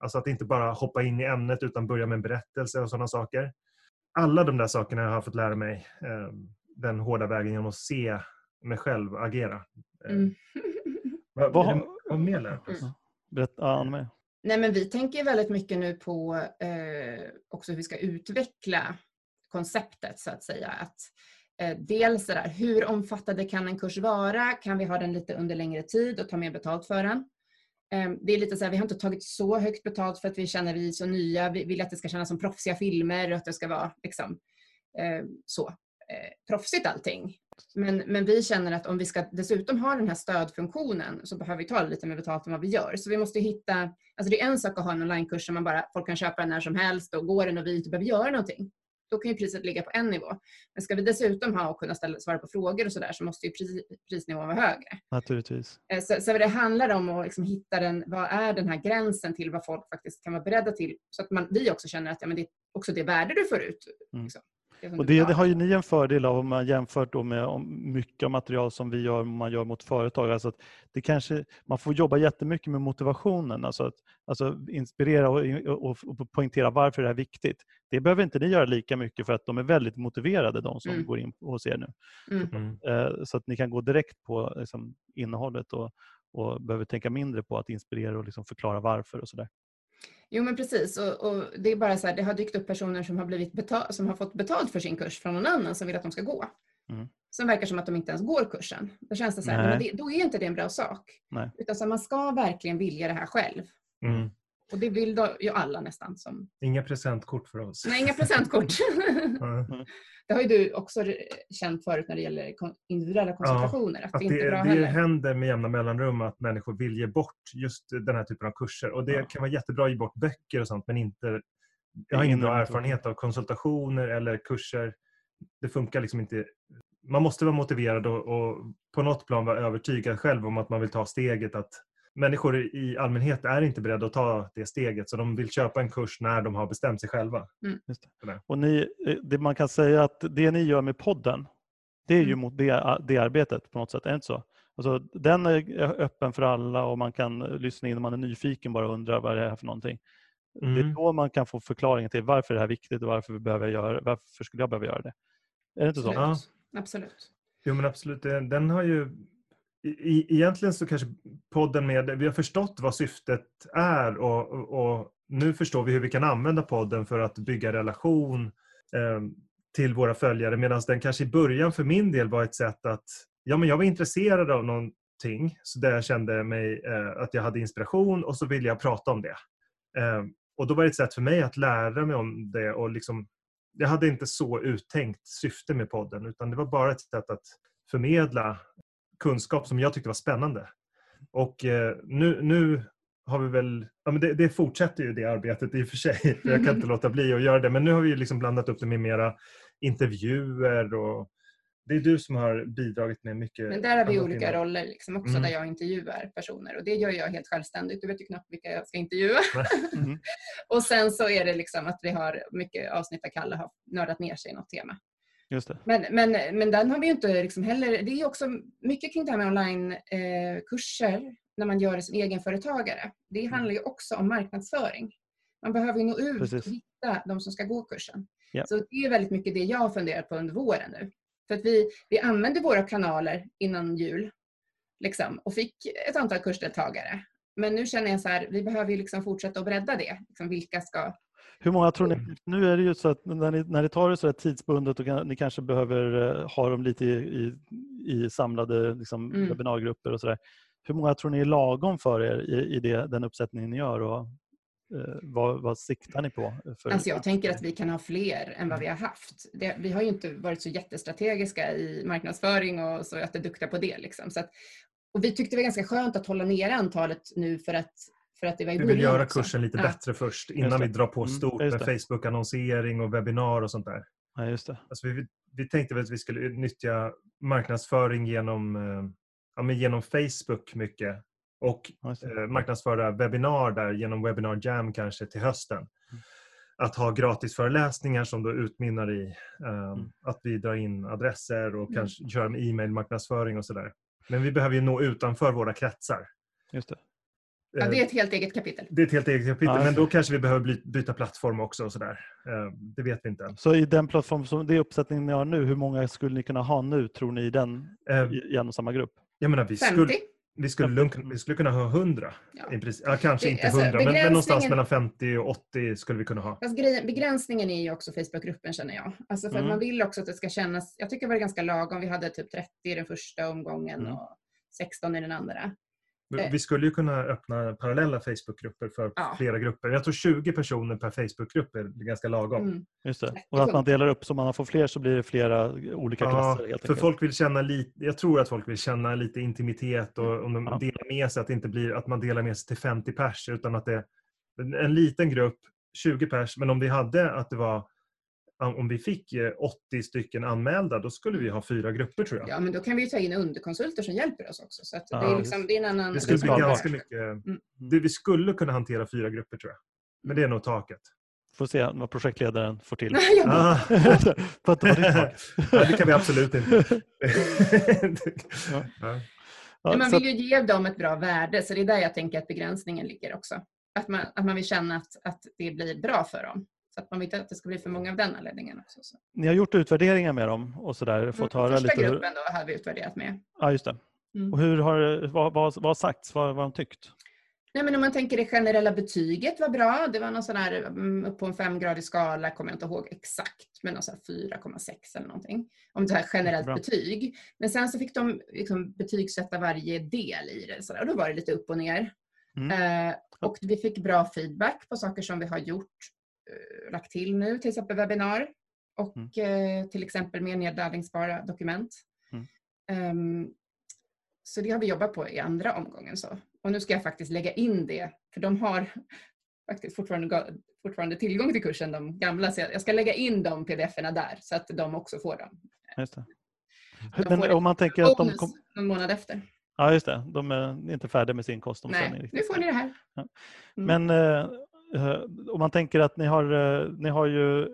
Alltså att inte bara hoppa in i ämnet utan börja med en berättelse och sådana saker. Alla de där sakerna har jag fått lära mig eh, den hårda vägen genom att se mig själv agera. Eh, Mm. Vad, Vad vad, har- mer lärt oss? Mm. Berätta, ja, Anna-Maria. Nej, men vi tänker väldigt mycket nu på eh, också hur vi ska utveckla konceptet så att säga. Att, eh, dels det där, hur omfattande kan en kurs vara? Kan vi ha den lite under längre tid och ta mer betalt för den? Ehm, det är lite så här, vi har inte tagit så högt betalt för att vi känner vi är så nya. Vi vill att det ska kännas som proffsiga filmer och att det ska vara liksom, ehm, så eh, proffsigt allting. Men, men vi känner att om vi ska dessutom ha den här stödfunktionen så behöver vi ta lite mer betalt än vad vi gör. Så vi måste hitta, alltså det är en sak att ha en onlinekurs som man bara, folk kan köpa den när som helst och går den och vi inte behöver göra någonting. Då kan ju priset ligga på en nivå. Men ska vi dessutom ha och kunna ställa, svara på frågor och sådär så måste ju pris, prisnivån vara högre. Naturligtvis. Eh, Så, så det handlar om att liksom hitta den, vad är den här gränsen till vad folk faktiskt kan vara beredda till. Så att man, vi också känner att ja, men det är också det värde du får ut. Mm. Liksom. Och det, det har ju ni en fördel av om man jämfört då med om mycket av material som vi gör, man gör mot företag. Alltså att det kanske, man får jobba jättemycket med motivationen, alltså att alltså inspirera och, och, och poängtera varför det är viktigt. Det behöver inte ni göra lika mycket för att de är väldigt motiverade, de som Mm. går in hos er nu. Mm. Mm. Eh, Så att ni kan gå direkt på liksom, innehållet och, och behöver tänka mindre på att inspirera och liksom förklara varför och sådär. Jo men precis och, och det är bara så här, det har dykt upp personer som har, blivit betal- som har fått betalt för sin kurs från någon annan som vill att de ska gå. Mm. Sen verkar som att de inte ens går kursen. Då känns det så här, det, då är inte det en bra sak. Nej. Utan så här, man ska verkligen vilja det här själv. Mm. Och det vill då, ju alla nästan. Som, Inga presentkort för oss. nej, inga presentkort. Ja. det har ju du också känt förut när det gäller individuella konsultationer. att Att det inte är bra det heller. händer med jämna mellanrum att människor vill ge bort just den här typen av kurser. Och det Ja. kan vara jättebra att ge bort böcker och sånt men inte... Jag har ingen bra erfarenhet av konsultationer eller kurser. Det funkar liksom inte. Man måste vara motiverad och, och på något plan vara övertygad själv om att man vill ta steget att människor i allmänhet är inte beredda att ta det steget så de vill köpa en kurs när de har bestämt sig själva. Och ni, eh, det man kan säga att det ni gör med podden, det är ju Mm. mot det, det arbetet på något sätt, är det inte så? Alltså, den är öppen för alla och man kan lyssna in om man är nyfiken bara och undrar vad det är för någonting. Det är Mm. då man kan få förklaringen till varför det här är viktigt och varför, vi behöver göra, varför skulle jag behöva göra det. Är det inte så? Absolut. Ja. Absolut. Jo men absolut, den har ju i- Egentligen så kanske podden med... Vi har förstått vad syftet är och, och, och nu förstår vi hur vi kan använda podden för att bygga relation eh, till våra följare medan den kanske i början för min del var ett sätt att... Ja men jag var intresserad av någonting så där jag kände mig eh, att jag hade inspiration och så ville jag prata om det. Eh, och då var det ett sätt för mig att lära mig om det och liksom jag hade inte så uttänkt syfte med podden utan det var bara ett sätt att förmedla kunskap som jag tyckte var spännande. Och eh, nu, nu har vi väl, ja men det, det fortsätter ju det arbetet i och för sig, för jag kan inte låta bli att göra det, men nu har vi liksom blandat upp det med mera intervjuer och det är du som har bidragit med mycket. Men där har vi olika innehåll. roller liksom också Mm. där jag intervjuar personer och det gör jag helt självständigt. Du vet ju knappt vilka jag ska intervjua. Mm. och sen så är det liksom att vi har mycket avsnitt där Kalle har nördat ner sig i något tema. Men, men, men den har vi ju inte liksom heller, det är också mycket kring det här med onlinekurser eh, när man gör det som egenföretagare. Det handlar ju också om marknadsföring. Man behöver ju nå ut Precis. och hitta de som ska gå kursen. Ja. Så det är väldigt mycket det jag har funderat på under våren nu. För att vi, vi använde våra kanaler innan jul liksom, och fick ett antal kursdeltagare. Men nu känner jag så här, vi behöver ju liksom fortsätta att bredda det. Liksom vilka ska... Hur många tror ni? Nu är det ju så att när ni, när ni tar det så tidsbundet och kan, ni kanske behöver eh, ha dem lite i, i, samlade liksom, Mm. webbinargrupper och sådär. Hur många tror ni är lagom för er i, i det, den uppsättningen ni gör? Och, eh, vad, vad siktar ni på? För, Alltså jag tänker att vi kan ha fler än vad vi har haft. Det, vi har ju inte varit så jättestrategiska i marknadsföring och så att är duktiga på det. Liksom. Så att, och vi tyckte det var ganska skönt att hålla nere antalet nu för att, för att det var i Vi vill göra också. kursen lite Ja. bättre först innan vi drar på Mm, stort just med. Facebook-annonsering och webbinar och sånt där. Ja, just det. Alltså vi, vi tänkte väl att vi skulle nyttja marknadsföring genom, eh, ja, men genom Facebook mycket och eh, marknadsföra webbinar där genom Webinar Jam kanske till hösten. Mm. Att ha gratis föreläsningar som då utmynnar i eh, Mm. att vi drar in adresser och Mm. kanske kör med e-mail-marknadsföring och sådär. Men vi behöver ju nå utanför våra kretsar. Just det. Ja, Eh, det är ett helt eget kapitel. det är ett helt eget kapitel, Ja, men då kanske vi behöver byta plattform också. Och sådär. Eh, Det vet vi inte. Så i den plattform som det är uppsättningen ni har nu, hur många skulle ni kunna ha nu tror ni i den Eh, i, en och samma grupp? Jag menar, vi 50? skulle, vi skulle, lugnt, vi skulle kunna ha 100. Ja. I princip. Ja, kanske Det- inte alltså, 100, men, men någonstans mellan 50 och 80 skulle vi kunna ha. Grejen, begränsningen är ju också Facebookgruppen känner jag. Alltså för Mm. man vill också att det ska kännas, jag tycker det var ganska lagom. Vi hade typ 30 i den första omgången Mm. och 16 i den andra. Vi- Eh. Vi skulle ju kunna öppna parallella Facebookgrupper för Ja. flera grupper. Jag tror 20 personer per Facebookgrupp är ganska lagom. Mm. Just det. Och att man delar upp så man får fler så blir det flera olika Ja, klasser. Helt för folk vill känna lite, jag tror att folk vill känna lite intimitet och om de Ja. delar med sig, att det inte blir att man delar med sig till 50 pers utan att det är en liten grupp, 20 pers, men om vi hade att det var om vi fick eh, 80 stycken anmälda, då skulle vi ha fyra grupper tror jag. Ja, men då kan vi ju ta in underkonsulter som hjälper oss också. Så att det, Ja, är liksom, det är en annan... Det skulle bli ganska mycket. Det, vi skulle kunna hantera fyra grupper tror jag. Men det är nog taket. Får se vad projektledaren får till. Ja, Ah. För att det. Nej, kan vi absolut inte. Ja. Ja. Ja, Men man vill ju ge dem ett bra värde, så det är där jag tänker att begränsningen ligger också. Att man, att man vill känna att, att det blir bra för dem. Så att man inte att det ska bli för många av den anledningen också. Så. Ni har gjort utvärderingar med dem och sådär, fått höra Mm, Första lite. hur- gruppen då har vi utvärderat med. Ja, just det. Mm. Och hur har, vad, vad, vad har sagts? Vad, vad har de tyckt? Nej, men om man tänker det generella betyget var bra. Det var någon sån här, mm, upp på en femgradig skala, kommer jag inte ihåg exakt, men någon sån här 4,6 eller någonting. Om det här generellt Bra. betyg. Men sen så fick de liksom betygsätta varje del i det. Så och då var det lite upp och ner. Mm. Eh, och vi fick bra feedback på saker som vi har gjort, lagt till nu, till exempel webbinar och eh, till exempel mer nedladdningsbara dokument. Mm. Ehm, så det har vi jobbat på i andra omgången. Så. Och nu ska jag faktiskt lägga in det, för de har faktiskt fortfarande, fortfarande tillgång till kursen, de gamla. Så jag ska lägga in de pdf-erna där så att de också får dem. Just det. De Men om man tänker att de... Kom... någon månad efter. Ja, just det. De är inte färdiga med sin kostomställning. Nej, nu får ni det här. Ja. Mm. Men eh, eh, Eh, om man tänker att ni har, eh, ni har ju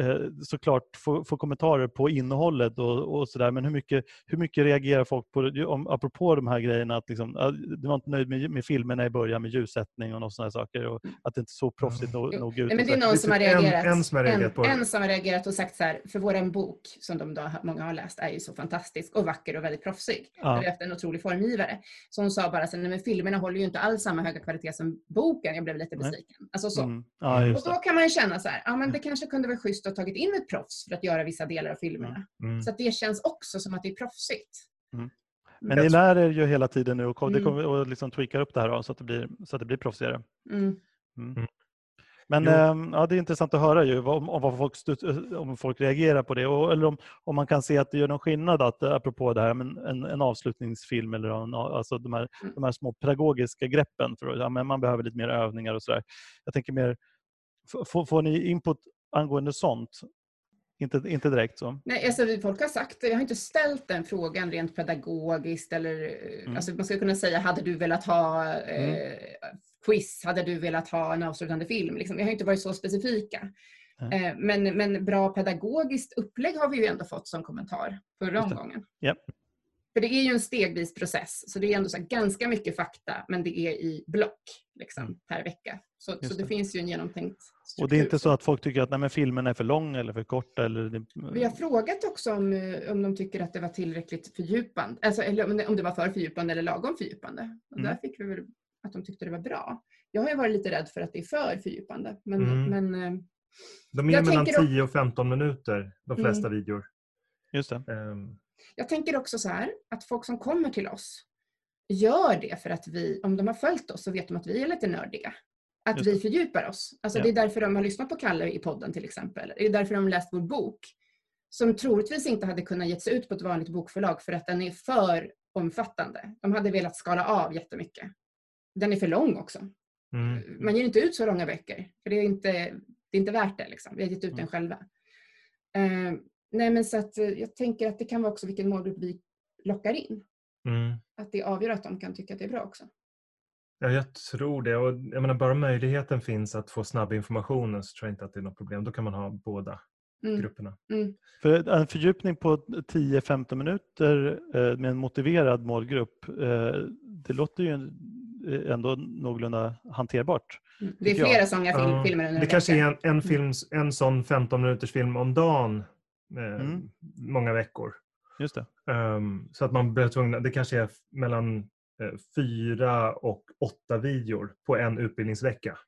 eh, såklart få, få kommentarer på innehållet och, och sådär. Men hur mycket, hur mycket reagerar folk på? Om, apropå de här grejerna att liksom, du var inte nöjd med, med filmerna i början med ljussättning och sådana saker och att det inte såg proffsigt nog, Jo. nog ut. Nej, men det är så. någon som har typ en- reagerat. en som har reagerat på det. en som har reagerat och sagt så här, för våran bok som de då, många har läst är ju så fantastisk och vacker och väldigt proffsig. Ja. Vi har haft en otrolig formgivare. Så hon sa bara så här, nej men filmerna håller ju inte alls samma höga kvalitet som boken. Jag blev lite Nej. besviken. Alltså så. Mm. Ja, Och då kan man ju känna så här, ja men det kanske kunde vara schysst ha tagit in ett proffs för att göra vissa delar av filmerna. Mm. Så att det känns också som att det är proffsigt. Men ni lär er ju hela tiden nu och, Mm. kommer, och liksom tweakar upp det här då, så, att det blir, så att det blir proffsigare. Mm. Mm. Men Jo. ehm, ja, det är intressant att höra ju om, om, vad folk, om folk reagerar på det. Och, eller om, om man kan se att det gör någon skillnad, att, eh, apropå det här med en, en avslutningsfilm eller en, alltså de, här, Mm. de här små pedagogiska greppen. För att, ja, men man behöver lite mer övningar och sådär. Jag tänker mer, f- får, får ni input angående sånt? inte, inte direkt så. Nej, alltså, folk har sagt det. Jag har inte ställt den frågan rent pedagogiskt. Eller, Mm. alltså, man skulle kunna säga, hade du velat ha eh, Mm. quiz? Hade du velat ha en avslutande film? Liksom. Vi har inte varit så specifika. Eh, men, men bra pedagogiskt upplägg har vi ju ändå fått som kommentar förra omgången. Japp. För det är ju en stegvis process, så det är ändå så ganska mycket fakta, men det är i block liksom, Mm. per vecka. Så, så det, det. finns ju en genomtänkt. Och det är inte så att folk tycker att nej, men filmen är för lång eller för kort? Eller Vi har frågat också om, eh, om de tycker att det var tillräckligt fördjupande, alltså, eller om det, var för fördjupande eller lagom fördjupande. Och Mm. Där fick vi väl att de tyckte det var bra. Jag har ju varit lite rädd för att det är för fördjupande. Men, Mm. men eh, De är Jag mellan tänker då- 10 och 15 minuter, de flesta Mm. videor. Just det. Ehm, jag tänker också så här, att folk som kommer till oss gör det för att vi, om de har följt oss så vet de att vi är lite nördiga. Att vi fördjupar oss. Alltså Ja. Det är därför de har lyssnat på Kalle i podden till exempel. Det är därför de har läst vår bok. Som troligtvis inte hade kunnat ge sig ut på ett vanligt bokförlag för att den är för omfattande. De hade velat skala av jättemycket. Den är för lång också. mm. Man ger inte ut så långa böcker. För det är inte, det är inte värt det. Liksom. Vi har gett ut den Mm. själva. Eh, nej men så att, eh, jag tänker att det kan vara också vilken målgrupp vi lockar in. Mm. Att det avgör att de kan tycka att det är bra också. Ja, jag tror det. Och jag menar, bara möjligheten finns att få snabb information så tror jag inte att det är något problem. Då kan man ha båda Mm. grupperna. För en fördjupning på 10-15 minuter eh, med en motiverad målgrupp, eh, det låter ju eh, ändå någorlunda hanterbart. Mm. Det är flera sådana film, Ja, filmer under Det kanske är en, en, film, en sån 15 minuters film om dagen Mm. många veckor. Just det. Ehm, så att man blir tvungen, det kanske är mellan fyra och åtta videor på en utbildningsvecka.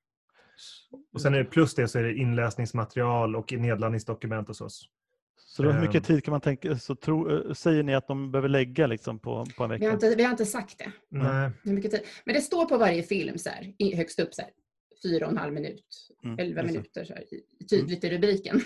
Och sen är det plus det så är det inläsningsmaterial och nedladdningsdokument hos oss. Så hur Ehm. mycket tid kan man tänka, så tro, eh, säger ni att de behöver lägga liksom på, på en Vi har, vecka? inte, vi har inte sagt det. Nej. Hur mycket tid. Men det står på varje film så här, i- högst upp så här, fyra och en halv minut, Mm, elva minuter så här, tydligt i rubriken.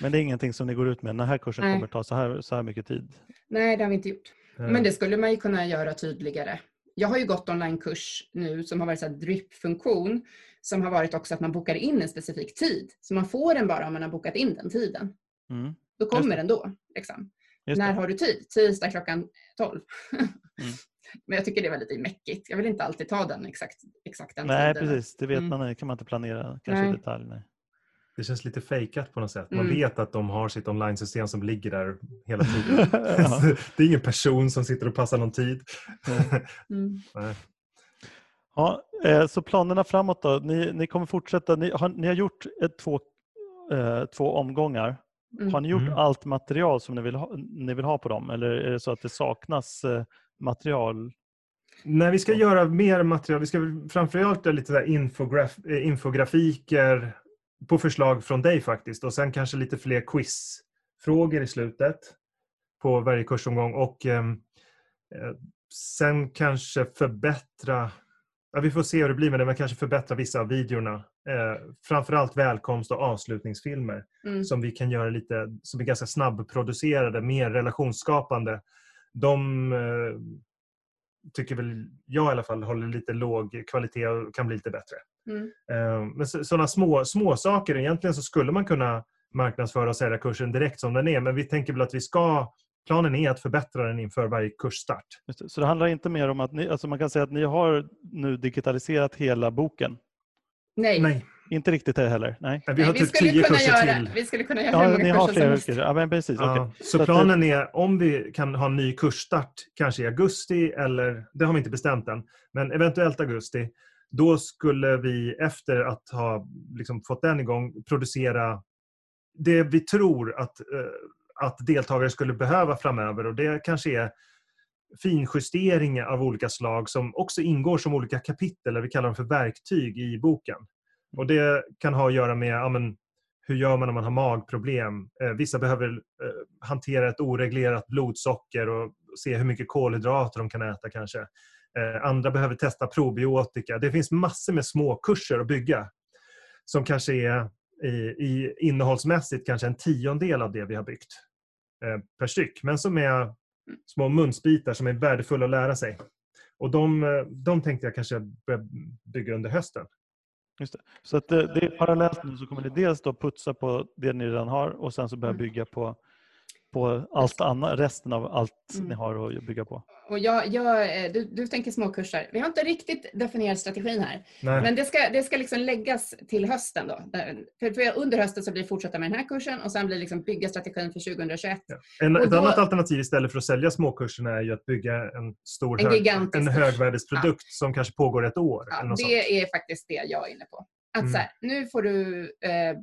Men det är ingenting som ni går ut med, den här kursen Nej. kommer ta så här, så här mycket tid? Nej, det har vi inte gjort. Men det skulle man ju kunna göra tydligare. Jag har ju gått onlinekurs nu som har varit så här drip-funktion som har varit också att man bokar in en specifik tid. Så man får den bara om man har bokat in den tiden. Mm, Då kommer den då. Liksom. När har du tid? Tisdag klockan 12. Mm. Men jag tycker det var lite mäckigt. Jag vill inte alltid ta den exakt, exakt den Nej, tiden. precis. Det vet Mm. man, kan man inte planera kanske i detalj. Nej. Det känns lite fejkat på något sätt. Man Mm. vet att de har sitt online-system som ligger där hela tiden. Det är ingen person som sitter och passar någon tid. Mm. Nej. Ja, eh, så planerna framåt då? Ni, ni kommer fortsätta, ni har, ni har gjort ett, två, eh, två omgångar. Mm. Har ni gjort Mm. allt material som ni vill, ha, ni vill ha på dem eller är det så att det saknas eh, material? Nej, vi ska göra mer material. Vi ska framförallt göra lite där infograf eh, infografiker på förslag från dig faktiskt. Och sen kanske lite fler quizfrågor i slutet på varje kursomgång. Och ehm, eh, sen kanske förbättra, ja, vi får se hur det blir med det, men kanske förbättra vissa av videorna. Eh, framförallt välkomst och avslutningsfilmer Mm. som vi kan göra lite, som är ganska snabbproducerade, mer relationsskapande. De eh, tycker väl jag i alla fall håller lite låg kvalitet och kan bli lite bättre. Mm. Eh, men så- sådana små, små saker, egentligen så skulle man kunna marknadsföra och sälja kursen direkt som den är, men vi tänker väl att vi ska Planen är att förbättra den inför varje kursstart. Just det. Så det handlar inte mer om att ni, alltså man kan säga att ni har nu digitaliserat hela boken? Nej. Nej, Inte riktigt det heller? Nej. vi Nej, har vi, typ skulle tio kunna kurser göra, till. vi skulle kunna göra hur Ja, många ni har kurser som flera helst. kurser. Ja, men precis. Ja, okej. Så Så planen är om vi kan ha en ny kursstart, kanske i augusti eller, det har vi inte bestämt än, men eventuellt augusti, då skulle vi efter att ha liksom fått den igång producera det vi tror att, eh, att deltagare skulle behöva framöver och det kanske är finjusteringar av olika slag som också ingår som olika kapitel, eller vi kallar dem för verktyg i boken. Och Det kan ha att göra med ja, men, hur gör man om man har magproblem? Eh, vissa behöver eh, hantera ett oreglerat blodsocker och se hur mycket kolhydrater de kan äta kanske. Eh, andra behöver testa probiotika. Det finns massor med små kurser att bygga som kanske är i, i innehållsmässigt kanske en tiondel av det vi har byggt eh, per styck, men som är små munsbitar som är värdefulla att lära sig. Och de, eh, de tänkte jag kanske börja bygga under hösten. Just det. Så att det, det är parallellt nu så kommer ni dels då putsa på det ni redan har och sen så börja Mm. bygga på, på allt annat, resten av allt Mm. ni har att bygga på. Och jag, jag, eh, du, du tänker småkurser. Vi har inte riktigt definierat strategin här. Nej. Men det ska, det ska liksom läggas till hösten då. För, för under hösten så blir det fortsätta med den här kursen och sen blir det liksom bygga strategin för 2021. En, Och ett då- annat alternativ istället för att sälja småkurserna är ju att bygga en stor En hög, gigantisk en kurs. högvärdighetsprodukt som kanske pågår ett år. eller Ja, något sånt. det är faktiskt det jag är inne på. Att Mm. så här, nu får du, eh,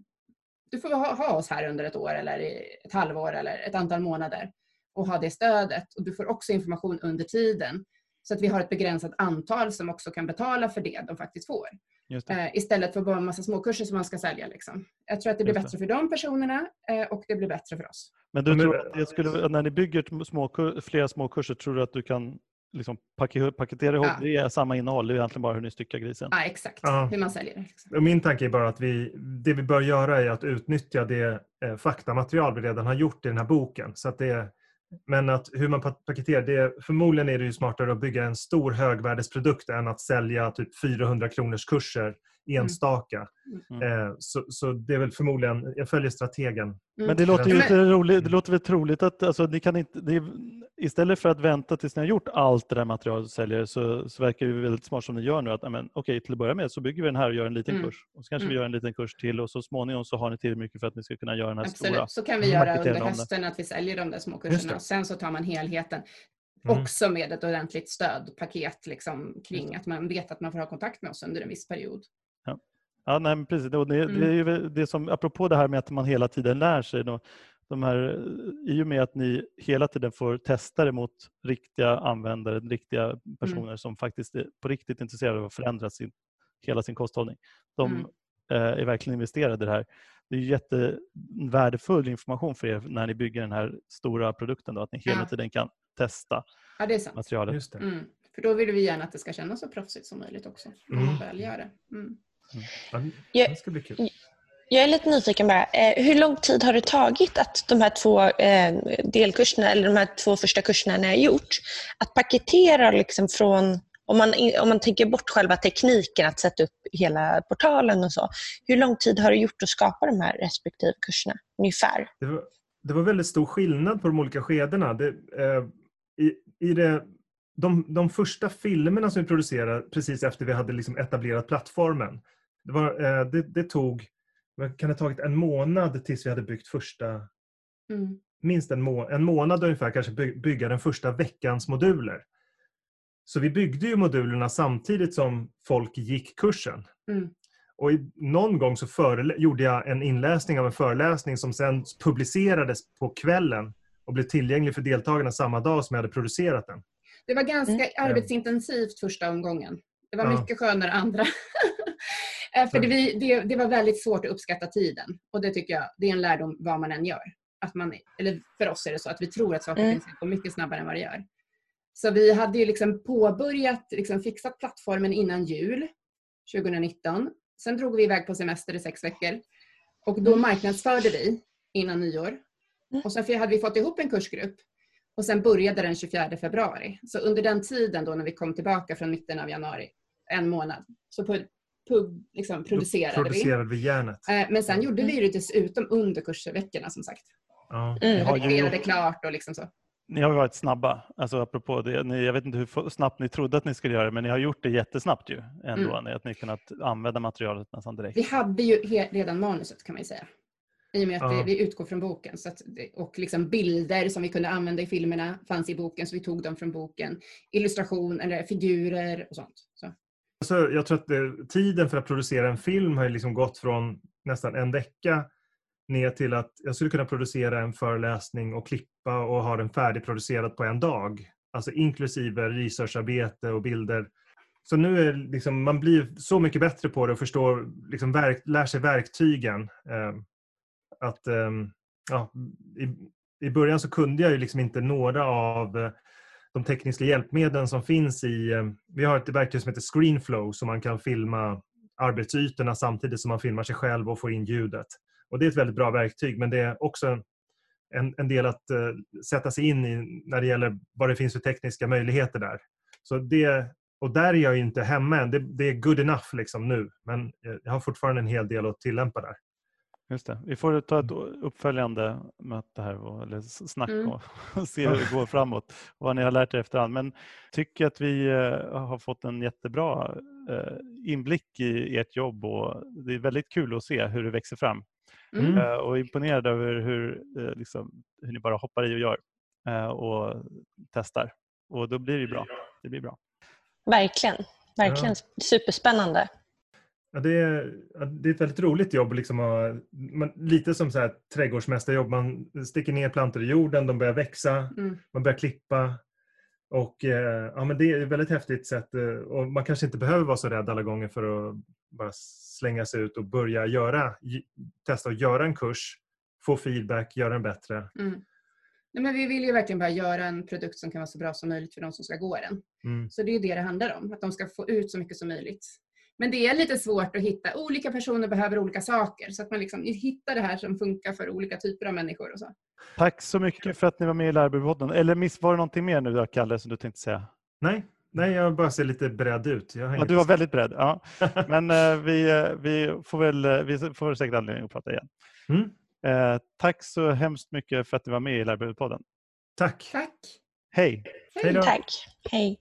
du får ha, ha oss här under ett år eller ett halvår eller ett antal månader och ha det stödet. Och du får också information under tiden så att vi har ett begränsat antal som också kan betala för det de faktiskt får. Just det. Eh, istället för bara en massa småkurser som man ska sälja. Liksom. Jag tror att det blir Just bättre för de personerna eh, och det blir bättre för oss. Men du tror att det skulle, när ni bygger små, flera små kurser, tror du att du kan liksom pake- paketera ihop Ja. det är samma innehåll? Det är egentligen bara hur ni styckar grisen. Ja, exakt. Ja. Hur man säljer det. Liksom. Och Min tanke är bara att vi, det vi bör göra är att utnyttja det eh, faktamaterial vi redan har gjort i den här boken. Så att det, men att hur man pa- paketerar det, förmodligen är det ju smartare att bygga en stor högvärdesprodukt än att sälja typ 400 kronors kurser enstaka. Mm. Eh, så, så det är väl förmodligen, jag följer strategen. Men det låter ju inte roligt, det låter väl troligt att alltså, ni kan inte, det istället för att vänta tills ni har gjort allt det där materialet och säljer så, så verkar det väldigt smart som ni gör nu att amen, okej till att börja med så bygger vi den här och gör en liten Mm. kurs. Och så kanske Mm. vi gör en liten kurs till och så småningom så har ni tillräckligt mycket för att ni ska kunna göra den här stora. Absolut, så kan vi Mm. göra under hösten att vi säljer de där små kurserna och sen så tar man helheten. Mm. Också med ett ordentligt stödpaket liksom, kring att man vet att man får ha kontakt med oss under en viss period. Ja, nej, men precis. Och det, det Mm. är ju det som, apropå det här med att man hela tiden lär sig. Då, de här, I och med att ni hela tiden får testa det mot riktiga användare, riktiga personer som faktiskt är på riktigt intresserade av att förändra sin, hela sin kosthållning. De Mm. eh, är verkligen investerade i det här. Det är jättevärdefull information för er när ni bygger den här stora produkten. Då, att ni hela Ja. tiden kan testa Ja, det är sant. materialet. Just det. Mm. För då vill vi gärna att det ska kännas så proffsigt som möjligt också. När man Mm. väl gör det. Mm. Ja, Ja. det ska bli kul. Jag är lite nyfiken bara. Eh, hur lång tid har det tagit att de här två eh, delkurserna, eller de här två första kurserna ni har gjort, att paketera liksom från, om man, om man tänker bort själva tekniken att sätta upp hela portalen och så. Hur lång tid har det gjort att skapa de här respektive kurserna ungefär? Det var, det var väldigt stor skillnad på de olika skedena. Det, eh, i, i det, de, de första filmerna som vi producerade precis efter vi hade liksom etablerat plattformen, det, var, eh, det, det tog kan det ha tagit en månad tills vi hade byggt första, Mm. minst en, må, en månad ungefär, kanske by, bygga den första veckans moduler. Så vi byggde ju modulerna samtidigt som folk gick kursen. Mm. Och i, någon gång så gjorde jag en inläsning av en föreläsning som sen publicerades på kvällen och blev tillgänglig för deltagarna samma dag som jag hade producerat den. Det var ganska Mm. arbetsintensivt första omgången. Det var Ja. mycket skönare andra. Eh, För det, vi- det, det var väldigt svårt att uppskatta tiden. Och det tycker jag, det är en lärdom vad man än gör. Att man, eller för oss är det så att vi tror att saker och Mm. ting ska gå mycket snabbare än vad det gör. Så vi hade ju liksom påbörjat, liksom fixat plattformen innan jul 2019. Sen drog vi iväg på semester i sex veckor. Och då marknadsförde vi innan nyår. Mm. Och sen hade vi fått ihop en kursgrupp. Och sen började den 24 februari. Så under den tiden då när vi kom tillbaka från mitten av januari, en månad, så pu- pu- liksom producerade Då producerade vi järnet. vi. Eh, Men sen gjorde vi det dessutom under kursveckorna som sagt. Ja. Mm. har ju Redigerade gjort- klart och liksom så. Ni har varit snabba, alltså apropå det. Ni, jag vet inte hur snabbt ni trodde att ni skulle göra det, men ni har gjort det jättesnabbt ju ändå. Mm. Att ni kunnat använda materialet nästan direkt. Vi hade ju redan manuset kan man ju säga. I och med att Ja. det, vi utgår från boken. Så att och liksom bilder som vi kunde använda i filmerna fanns i boken, så vi tog dem från boken. Illustration, eller figurer och sånt. Så. Så jag tror att det, tiden för att producera en film har ju liksom gått från nästan en vecka ner till att jag skulle kunna producera en föreläsning och klippa och ha den färdigproducerad på en dag. Alltså inklusive researcharbete och bilder. Så nu är liksom, man blir så mycket bättre på det och förstår, liksom verk, lär sig verktygen. Eh, att, eh, ja, i, I början så kunde jag ju liksom inte några av eh, de tekniska hjälpmedlen som finns i... Eh, vi har ett verktyg som heter Screenflow som man kan filma arbetsytorna samtidigt som man filmar sig själv och får in ljudet. Och Det är ett väldigt bra verktyg men det är också en, en, del att uh, sätta sig in i när det gäller vad det finns för tekniska möjligheter där. Så det, och där är jag ju inte hemma än. Det, det är good enough liksom nu. Men eh, jag har fortfarande en hel del att tillämpa där. Just det. Vi får ta ett uppföljande möte här, och, eller snack Mm. och, se hur det går framåt och vad ni har lärt er efterhand. Men tycker att vi eh, har fått en jättebra eh, inblick i ert jobb och det är väldigt kul att se hur det växer fram. Mm. Eh, och imponerad över hur, liksom, hur ni bara hoppar i och gör och testar. Och då blir det bra. Det blir bra. Verkligen. Verkligen superspännande. Ja, det, är, det är ett väldigt roligt jobb. Liksom, att- man, lite som så här, trädgårdsmästarjobb. Man sticker ner plantor i jorden, de börjar växa, Mm. man börjar klippa. Och, eh, ja, men det är ett väldigt häftigt sätt. eh, Och man kanske inte behöver vara så rädd alla gånger för att bara slänga sig ut och börja göra, testa att göra en kurs, få feedback, göra den bättre. Mm. Nej, men vi vill ju verkligen bara göra en produkt som kan vara så bra som möjligt för de som ska gå den. Mm. Så det är det det handlar om, att de ska få ut så mycket som möjligt. Men det är lite svårt att hitta, olika personer behöver olika saker så att man liksom hittar det här som funkar för olika typer av människor. Och så. Tack så mycket för att ni var med i Lärarbypodden. Eller miss, var det någonting mer nu då, Kalle, som du tänkte säga? Nej, nej, jag bara ser lite beredd ut. Ja, du var väldigt beredd. Ja. Men eh, vi, eh, vi, får väl, eh, vi får väl säkert anledning att prata igen. Mm. Eh, tack så hemskt mycket för att du var med i Lärarbypodden. Tack. Tack! Hej! Hej då. Tack. Hej.